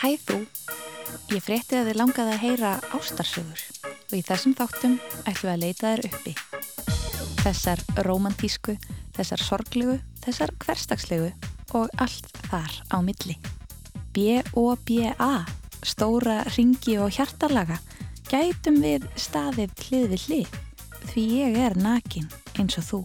Hæ þú, ég frétti að þið langaði að heyra ástarsögur og í þessum þáttum ætlum við að leita þér uppi. Þessar romantísku, þessar sorglegu, þessar hverstagslegu og allt þar á milli. B-O-B-A, stóra ringi og hjartalaga, gætum við staðið hlið við hlið því ég er nakin eins og þú.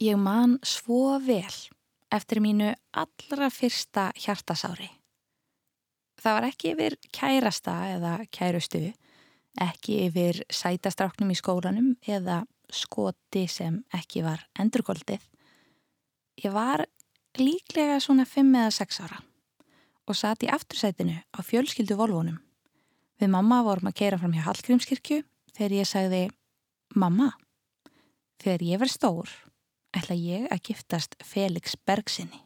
Ég man svo vel eftir mínu allra fyrsta hjartasári. Það var ekki yfir kærasta eða kærustu, ekki yfir sætastráknum í skólanum eða skoti sem ekki var endurkoldið. Ég var líklega svona 5 eða 6 ára og satt í aftursætinu á fjölskyldu volvónum. Við mamma vorum að keira fram hjá Hallgrímskirkju þegar ég sagði Mamma, þegar ég verð stór ætla ég að giftast Felix Bergsinni.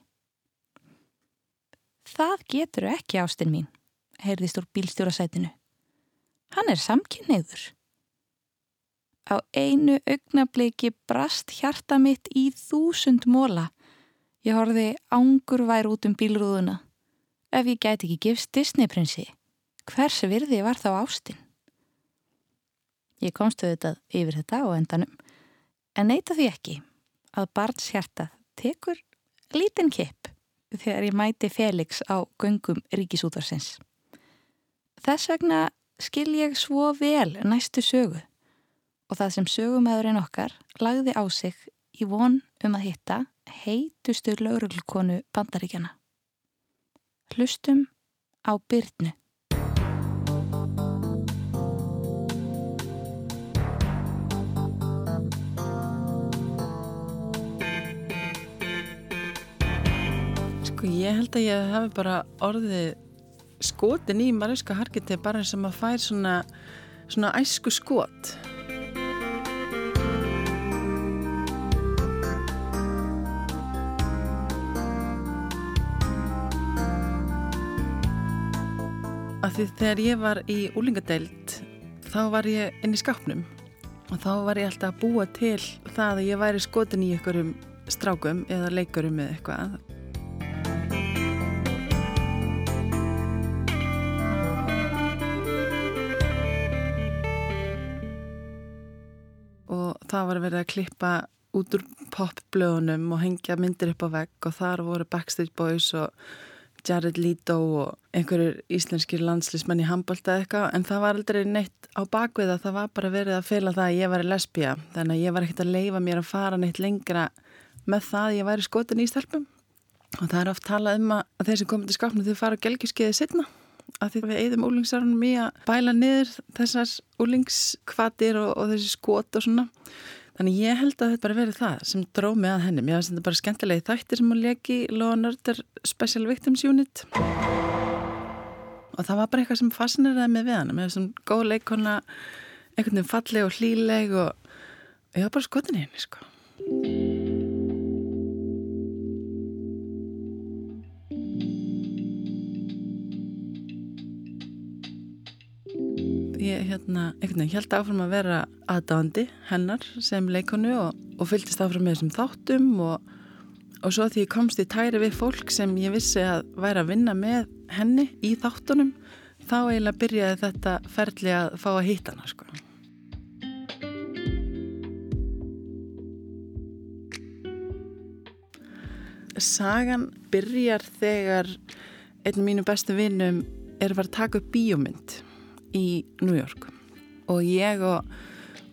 Það getur ekki ástinn mín, heyrðist úr bílstjórasætinu. Hann er samkynniður. Á einu augnabliki brast hjarta mitt í þúsund móla. Ég horfi ángur vær út um bílrúðuna. Ef ég gæti ekki gifst Disney-prinsi, hvers virði var þá ástinn? Ég komstu þetta yfir þetta á endanum, en neyta því ekki að barnshjartað tekur lítinn kipp þegar ég mæti Felix á göngum ríkisútarsins. Þess vegna skil ég svo vel næstu sögu og það sem sögumæðurinn okkar lagði á sig í von um að hitta heitustur lauruglkonu bandaríkjana. Hlustum á byrnu. Sko ég held að ég hef bara orðið skotin í Mariska Hargitið bara sem að fær svona, svona æsku skot. Af því þegar ég var í úlingadeild þá var ég inn í skápnum og þá var ég alltaf að búa til það að ég væri skotin í einhverjum strákum eða leikurum eða eitthvað það var verið að klippa út úr popblöðunum og hengja myndir upp á vegg og þar voru Backstreet Boys og Jared Leto og einhverjur íslenskir landslismenn í handbólta eitthvað en það var aldrei neitt á bakvið að það. Var bara verið að feila það að ég var í lesbija þannig að ég var ekkert að leifa mér að fara neitt lengra með það að ég væri skotin í stelpum. Og það er oft talað um að þeir sem komið til skapnum þau fara á gelgiskeiði setna að því við eigðum úlingsarunum í að bæla niður þessar úlingskvatir og, og þessi skot og svona. Þannig ég held að þetta bara verið það sem dró mig að henni. Mér finnst þetta bara skemmtilegi þættir sem hún leki Law and Order Special Victims Unit. Og það var bara eitthvað sem fascineraði mig við hann með þessum góð leikona einhvern veginn falleg og hlíleg og ég var bara skotin í henni sko ég hérna, einhvern veginn held áfram að vera aðdáandi hennar sem leikonu og, og fylgist áfram með þessum þáttum og, og svo því ég komst í tæri við fólk sem ég vissi að væri að vinna með henni í þáttunum þá eiginlega byrjaði þetta ferli að fá að hýtta hana sko. Sagan byrjar þegar einn af mínu bestu vinnum er að fara að taka upp bíómynd í New York. Og ég og,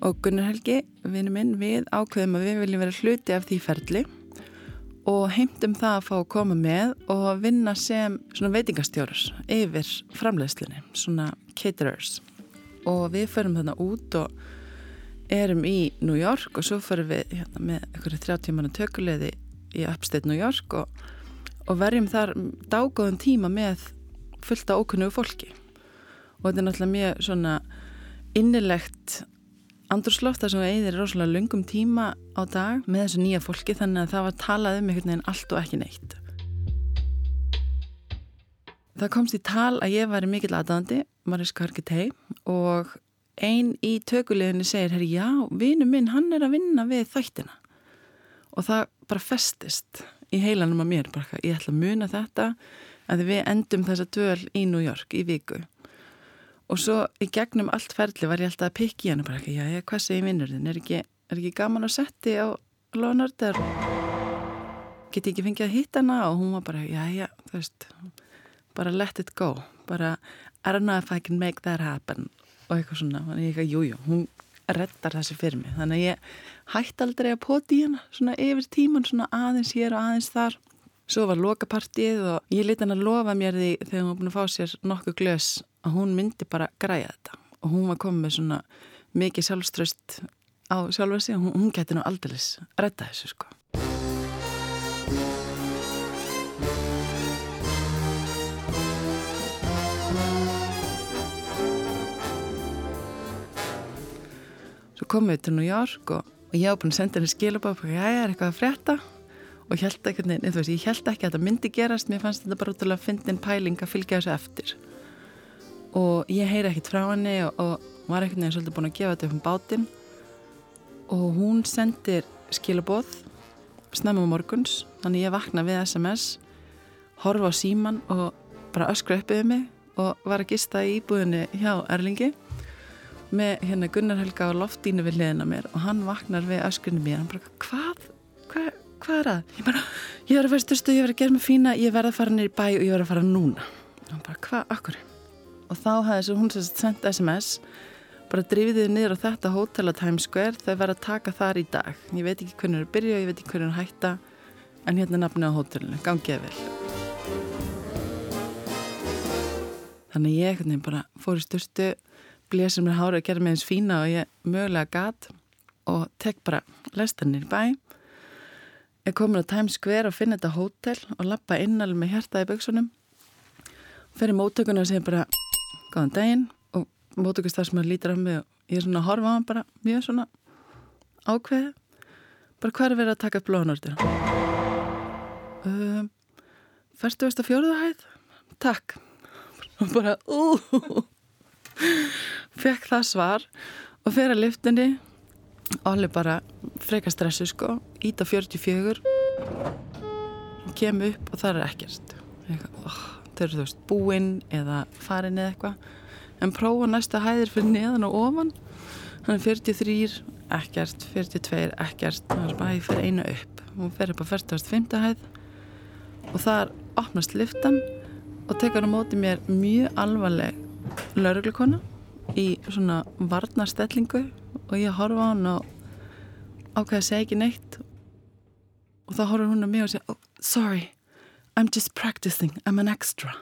og Gunnar Helgi, vinnu minn, við ákveðum að við viljum vera hluti af því ferli og heimtum það að fá að koma með og vinna sem svona veitingastjórar yfir framleiðslinni, svona caterers. Og við förum þarna út og erum í New York og svo förum við hérna, með einhverju þrjá tímanu tökuleiði í Upstate New York og, og verjum þar dágóðum tíma með fullta ókunnugu fólki og þetta er náttúrulega mjög svona innilegt andurslóft þar sem við eigðir rosalega lungum tíma á dag með þessu nýja fólki þannig að það var talað um einhvern veginn allt og ekki neitt. Það komst í tal að ég væri mikill aðdandi, Mariska Harkitei og einn í tökuleginni segir, herri já, vinu minn hann er að vinna við þættina og það bara festist í heilanum að mér, bara ég ætla að muna þetta að við endum þessa döl í New York í viku og svo í gegnum allt ferli var ég alltaf að pikki hann og bara ekki, já, já, hvað segir vinnurðin er ekki, er ekki gaman að setti á lónarder geti ekki fengið að hitta hana? Og hún var bara, já, já, þú veist bara let it go. Bara, I don't know if I can make that happen. Og eitthvað svona, þannig ég ekki, jújú hún reddar þessi fyrir mig, þannig að ég hætti aldrei að poti hana svona yfir tíman, svona aðeins hér og aðeins þar svo var lokapartið og ég liti hann að lofa mér því þegar hún var búin að fá sér nokkuð glös að hún myndi bara græja þetta. Og hún var komið með svona mikið sjálfströst á sjálfa sig. Og hún, hún geti nú aldrei redda þessu sko. Svo komum við til New York og, og ég hef búin að senda henni skilabáð og ég er eitthvað að frétta og ég held ekki, neð, veist, ég held ekki að þetta myndi gerast, mér fannst þetta bara útrúlega að finna einn pæling að fylgja þessu eftir. Og ég heyri ekkert frá henni og, og var ekkert nefnir svolítið búin að gefa þetta upp um bátinn. Og hún sendir skilabóð snemma morguns þannig ég vakna við SMS horfa á síman og bara öskra uppið mig og var að gista í íbúðinni hjá Erlingi með hérna Gunnar Helga á loftínu við liðina mér. Og hann vaknar við öskrinu mér hann bara hvað, hvað, hvað er það? Ég bara, ég verði að fara styrstu, ég verði að gera mig fína ég verði að fara nýri bæ og ég verði að fara núna. Og hann bara, hvað, akkur? og þá hafði þessu hún sendt SMS bara drifiðið niður á þetta hótel á Times Square, þau verða að taka þar í dag. Ég veit ekki hvernig það er að byrja ég veit ekki hvernig það er að hætta en hérna er nafnið á hótelinu, gangið vel. Þannig ég hvernig, bara fór í styrstu blésið mér hára og gerði mig eins fína og ég mögulega gat og tek bara lestanir bæ ég komin á Times Square og finna þetta hótel og lappa innal með hjarta í buksunum fyrir móttökuna og segja bara góðan daginn. Og mótökust þar sem maður lítir af mig og ég er svona að horfa á hann bara mjög svona ákveð bara hver er verið að taka upp blóðnördur um, Færstu veist að fjóruðahæð? Takk. Og bara úúú fekk það svar og fer að liftinni og allir bara freka stressu sko. Íta 44 og kem upp og það er ekkert. Oh þau eru þú veist búinn eða farin eða eitthvað. En prófa næsta hæðir fyrir neðan og ofan. Hann er 43 ekkert, 42 ekkert. Það er bara að ég fer einu upp. Hún fer upp á 45. hæð. Og þar opnast liftan og tekur á móti mér mjög alvarleg lauruglukona í svona varnarstellingu og ég horfa á hann og ákveða að segja ekki neitt. Og þá horfur hún á mig og segja oh, sorry I'm just practicing, I'm an extra.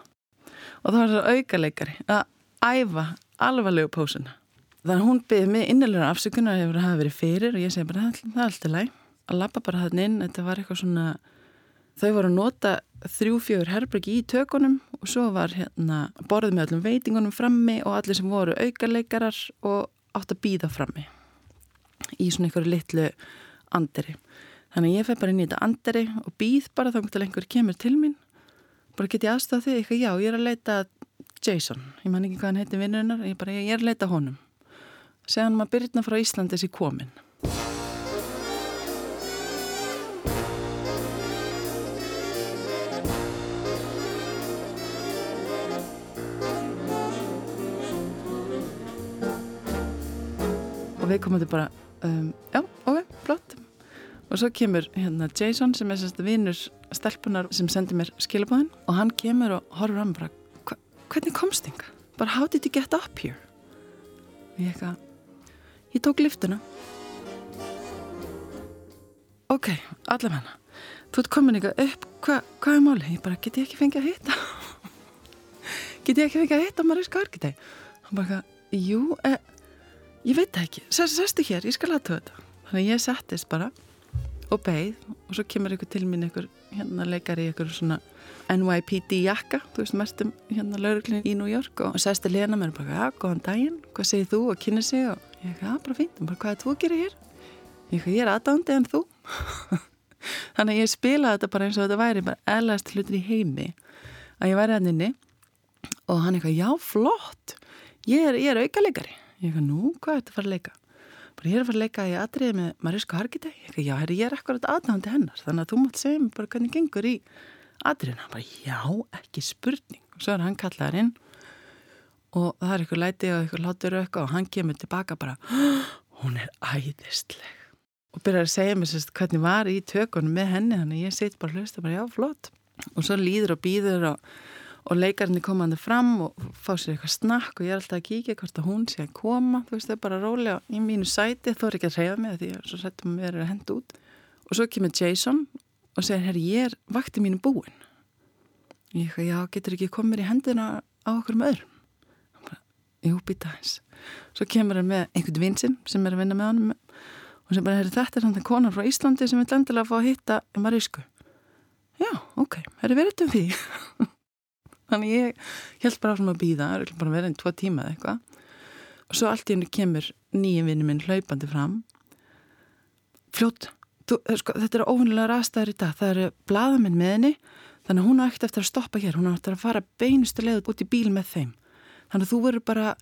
Og það var það aukaleikari að æfa alvarlegu pósuna. Þannig að hún byggði mig innilega afsökunar að ég verið að hafa verið fyrir og ég segi bara það er alltaf læg að lappa bara þann inn þetta var eitthvað svona þau voru að nota þrjú-fjögur herbergi í tökunum og svo var hérna borðið með öllum veitingunum frammi og allir sem voru aukaleikarar og átt að býða frammi í svona einhverju litlu anderi Þannig ég fef bara inn í þetta anderi og býð bara þá til einhver kemur til mín. Bara get ég aðstæða því eitthvað, já, ég er að leita Jason. Ég man ekki hvað hann heiti vinnurinnar, ég, bara, ég er að leita honum. Segja hann maður byrjna frá Íslandis í komin. Og við komum til bara, um, já, ok, flott og svo kemur hérna Jason sem er sérst vinnur stelpunar sem sendir mér skilabóðin og hann kemur og horfur hann bara Hva, hvernig komst þinga? bara how did you get up here? og ég eitthvað ég tók liftuna ok, allavega þú ert komin eitthvað upp, Hva, hvað er málið? Ég bara, get ég ekki fengið að hitta? get ég ekki fengið að hitta Mariska Arkitei? Hann bara, jú, eh, ég veit ekki, sestu hér, ég skal aðtöða þetta. Þannig að ég settist bara og beigð og svo kemur ykkur til mín ykkur hérna leikari ykkur svona NYPD jakka, þú veist, mestum hérna lauruglinn í New York og sesti Lena mér og bara, ja, góðan daginn, hvað segir þú? og kynni sig og ég ekki, ja, bara fínt, og bara, hvað er þú að gera hér? Ég ekki, ég er aðdándi en þú. Þannig að ég spilaði þetta bara eins og þetta væri bara eðlægast hlutir í heimi að ég væri hann inni. Og hann eitthvað, já, flott. Ég er, er aukalegari ég eitthvað, nú, hvað er þetta að fara að leika? bara ég er að fara að leika í atriði með Mariska Hargitei ég eitthvað, já, herri, ég er akkurat aðdándi hennar þannig að þú mátt segja mér bara hvernig gengur í atriðina, bara já, ekki spurning. Og svo er hann kallaðar inn og það er eitthvað læti og eitthvað látur og hann kemur tilbaka bara hún er æðistleg og byrjar að segja mér sérst hvernig var í tökunum með henni þannig ég sitt bara og bara já flott. Og svo líður og býður og, og leikarinn er komaðið fram og fá sér eitthvað snakk og ég er alltaf að kíkja hvort að hún sé að koma. Þú veist þau bara rólega í mínu sæti. Þó er ekki að reyða mig því að svo sættum við að henda út. Og svo kemur Jason og segir herri ég er vakti mínu búin og ég ekki já getur ekki komið í hendina á okkur með öðrum? Bara, jú býta eins svo kemur hann með einhvern vinsinn sem er að vinna með honum og sem bara, þetta er samt en konar frá Íslandi sem vil endilega fá að hitta þannig ég held bara svona að býða, bara verið einn tvo tíma eða eitthvað. Og svo allt í henni kemur nýjum vinnu minn hlaupandi fram. Fljótt þú, sko, þetta er óvinnilega rastæður í dag. Það eru bladaminn með henni þannig að hún á ekkert eftir að stoppa hér. Hún á eftir að fara beinustu leið út í bíl með þeim. Þannig að þú verður bara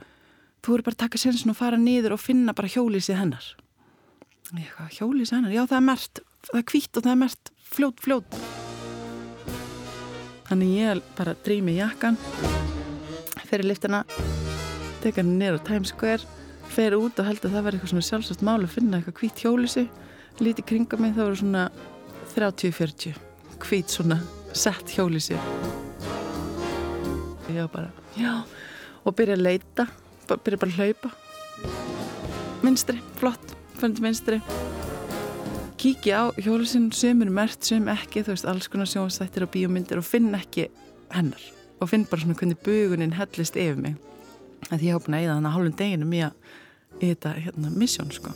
þú verður bara að taka sensin og fara niður og finna bara hjólísið hennar. Hjólís hennar, já það er mert það er þannig ég bara drými jakkan fyrir liftina teka henni nýra á Times Square fer út og held að það var eitthvað svona sjálfsagt mál að finna eitthvað hvít hjólísi líti kringa mig það voru svona 30-40 hvít svona sett hjólísi já bara já og byrja að leita byrja bara að hlaupa. Minstri, flott fannst minstri kíkja á hjólusinn sem er mert, sem ekki þú veist, alls konar sjónstættir og bíómyndir og finn ekki hennar. Og finn bara svona hvernig buguninn hellist yfir mig. Að því ég búin að eða þannig að hálfum deginum í að í þetta hérna missjón sko.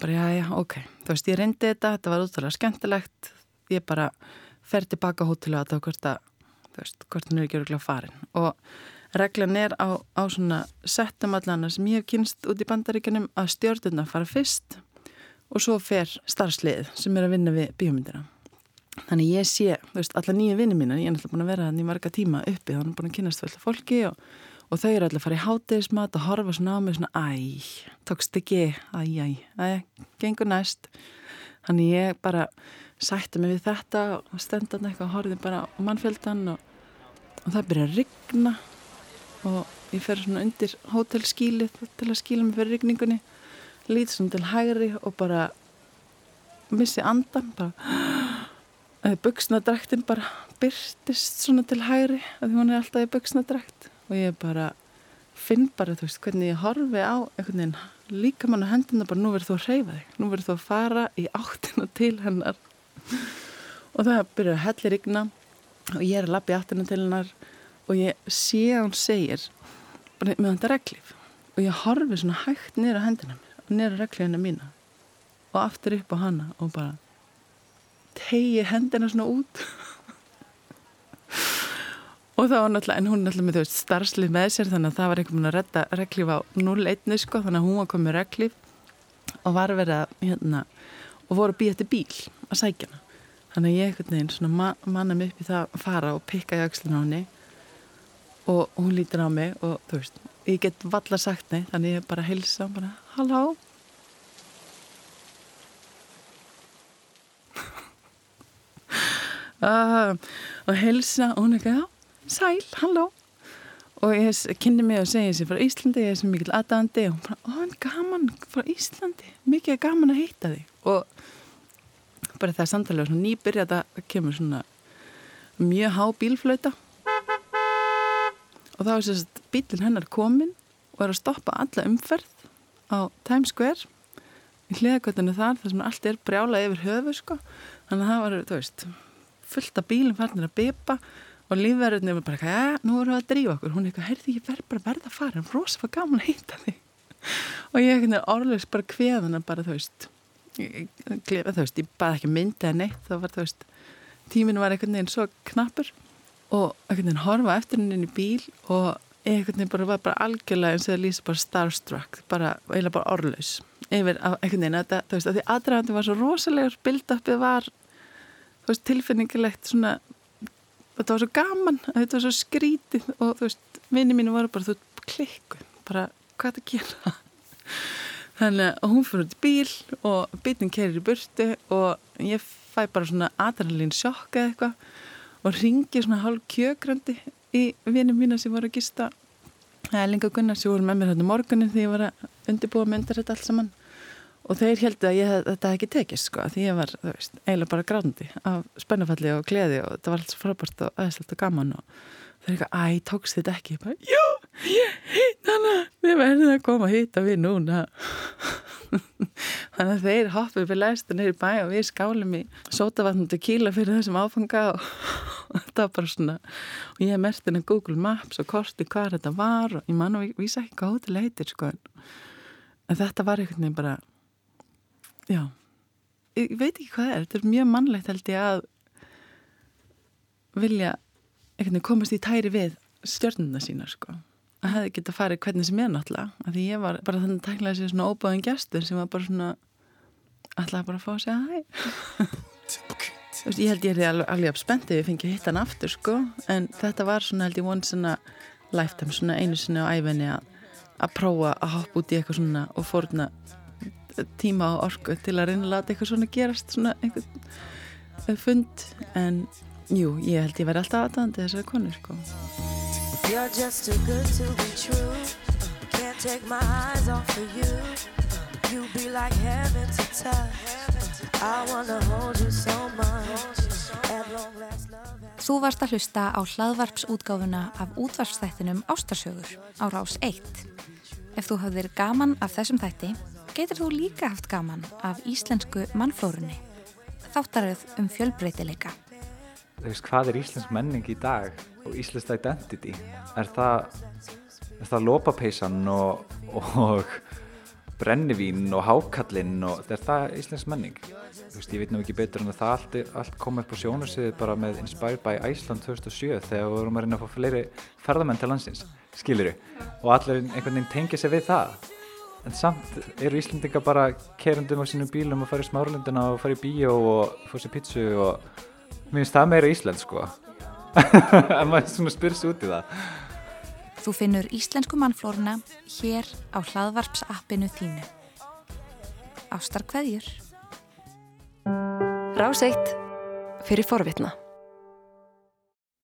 Bara já já, ok. Þú veist, ég reyndi þetta, þetta var útrúlega skemmtilegt. Ég bara fer tilbaka hótelu að það hvort að þú veist, hvort hann er ekki öruglega farin. Og reglan er á, á svona settum allana sem ég hef kynst út í bandaríkanum að stjórnuna fara fyrst og svo fer starfslið sem er að vinna við bíómyndina. Þannig ég sé, þú veist, alla nýju vinni mína, ég er náttúrulega búin að vera þannig marga tíma uppi, þannig búin að kynast fullt af fólki og, og þau eru alltaf að fara í hátegismat og horfa svona á mig svona, æ, tókst ekki, æ, æ, æ, gengur næst. Þannig ég bara sætti mig við þetta og stendan eitthvað og horfið bara mannfjöldan og, og það byrja að rigna og ég fer svona undir hótelskílið til að skíla mig fyrir rigningunni. Lítið svona til hægri og bara missi andan bara buksnadræktin bara byrtist svona til hægri að hún er alltaf í buksnadrækt og ég bara finn bara þú veist hvernig ég horfi á einhvern veginn líka mann á hendina bara nú verður þú að reyfa þig. Nú verður þú að fara í áttina til hennar. Og það byrjar að hellir rigna og ég er að lappa í áttina til hennar og ég sé að hún segir bara með þetta reglif og ég horfi svona hægt nýra hendina mér og nýra reglifina mína. Og aftur upp á hana og bara tegi hendina svona út. Og það var náttúrulega en hún náttúrulega með veist starfslið með sér þannig að það var einhvern veginn að redda reglif á 0-1 sko þannig að hún var komið reglif og var verið að hérna og voru að býja eftir bíl að sækja hana. Þannig að ég einhvern veginn svona manna mig upp í það að fara og pikka í aukslinu á henni og hún lítir á mig og þú veist, ég get valla sagt nei þannig ég bara hilsa og bara halló? Uh, og hilsa og hún er ekki, já, sæl, halló. Og ég kynni mig og segi sér frá Íslandi, ég er sem mikil aðdandi og hún bara, ó, hann gaman frá Íslandi mikið gaman að heita þig. Og bara það er samtalið og nýbyrja þetta kemur svona mjög há bílflöta og þá er sérst bílinn hennar komin og er að stoppa alla umferð á Times Square í hliðagötunni þar þar sem allt er brjálað yfir höfu sko. Þannig að það var, þú veist fullt af bílum farnir að bipa og lífverðinni var bara, ja, nú erum við að drífa okkur. Hún er eitthvað, heyrði ég verð bara verða að fara. En rosa var gaman að heita því og ég er orðlegs bara kveðana bara þú veist ég, þú veist, ég baði ekki myndi að neitt. Þá var þú veist, tíminu var einhvern veginn svo knappur og einhvern veginn horfa eftir henni inn í bíl og einhvern veginn bara var bara algjörlega eins og það lýsa bara starstruck, bara eiginlega bara orðlaus yfir einhvern veginn. Þetta, þú veist, að því aðræðandi var svo rosalegur build-upið var, þú veist, tilfinningilegt svona þetta var svo gaman, þetta var svo skrítið og þú veist, vinni mínu voru bara þú klikkuð, bara hvað er þetta að gera? Þannig að hún fyrir út í bíl og bílinn kerir í burti og ég fæ bara svona adrenalín sjokk eða eitthvað og ringi svona hálf kjögrandi í vinum mína sem voru að gista. Linga Gunnar sem voru með mér hérna morgunin því ég var að undirbúa myndar þetta allt saman. Og þeir heldur að ég, þetta ekki tekist sko því ég var, þú veist, eiginlega bara grándi af spennafalli og gleði og þetta var allt svo frábært og aðeinslega gaman og það er eitthvað, æ, tókst þetta ekki? Bara, jú, ég heit hana við verðum að koma að hýta við núna þannig að þeir hoppið við læstum neyri bæ og við skálum í sótavatnum til kíla fyrir þessum áfanga og, þetta var bara svona og ég merti henni Google Maps og korti hvað þetta var og ég man og ég vísa ekki hvað hótel heitir sko en þetta var einhvern veginn bara já. Ég veit ekki hvað er, þetta er mjög mannlegt held ég að vilja komast í tæri við stjórnuna sína sko að hefði geta farið hvernig sem er náttúrulega. Af því ég var bara þannig að tækla þessi svona óbáðin gestur sem var bara svona alltaf bara að fá að segja hæ. Ég held ég er alveg uppspennt ef ég fengi að hitta hann aftur sko. En þetta var svona held ég once in a lifetime svona einu sinni á æfinni að að prófa að hoppa út í eitthvað svona og fórna tíma og orku til að reyna að lata eitthvað svona gerast svona einhvern fund. En jú, ég held ég væri alltaf aðdæðandi þessari konur sko You're just too good to be true Can't take my eyes off of you You be like heaven to touch I wanna hold you so much Þú varst að hlusta á hlaðvarpsútgáfuna af útvarpsþættinum Ástarsögur á rás 1. Ef þú hafðir gaman af þessum þætti, getur þú líka haft gaman af íslensku mannflórunni. Þáttaröð um fjölbreytileika. Veist, hvað er íslensk menning í dag? og Íslands Identity? Er það, það lópapeisan og, og brennivín og hákallinn og er það Íslands menning? Veist ég veit nú ekki betur en að það allt, allt kom upp á sjónarsiðu bara með Inspired by Iceland 2007 þegar við vorum að reyna að fá fleiri ferðamenn til landsins skiluru og allir einhvern veginn tengja sig við það. En samt eru Íslandinga bara kerundum á sínum bílum og fara í smárlundina og fara í bíó og fá sér pítsu og mér finnst það meira Ísland sko. En maður svona spyrs út í það. Þú finnur íslensku mannflóruna hér á hlaðvarpsappinu þínu. Ástar hverjur Ráseitt fyrir forvitna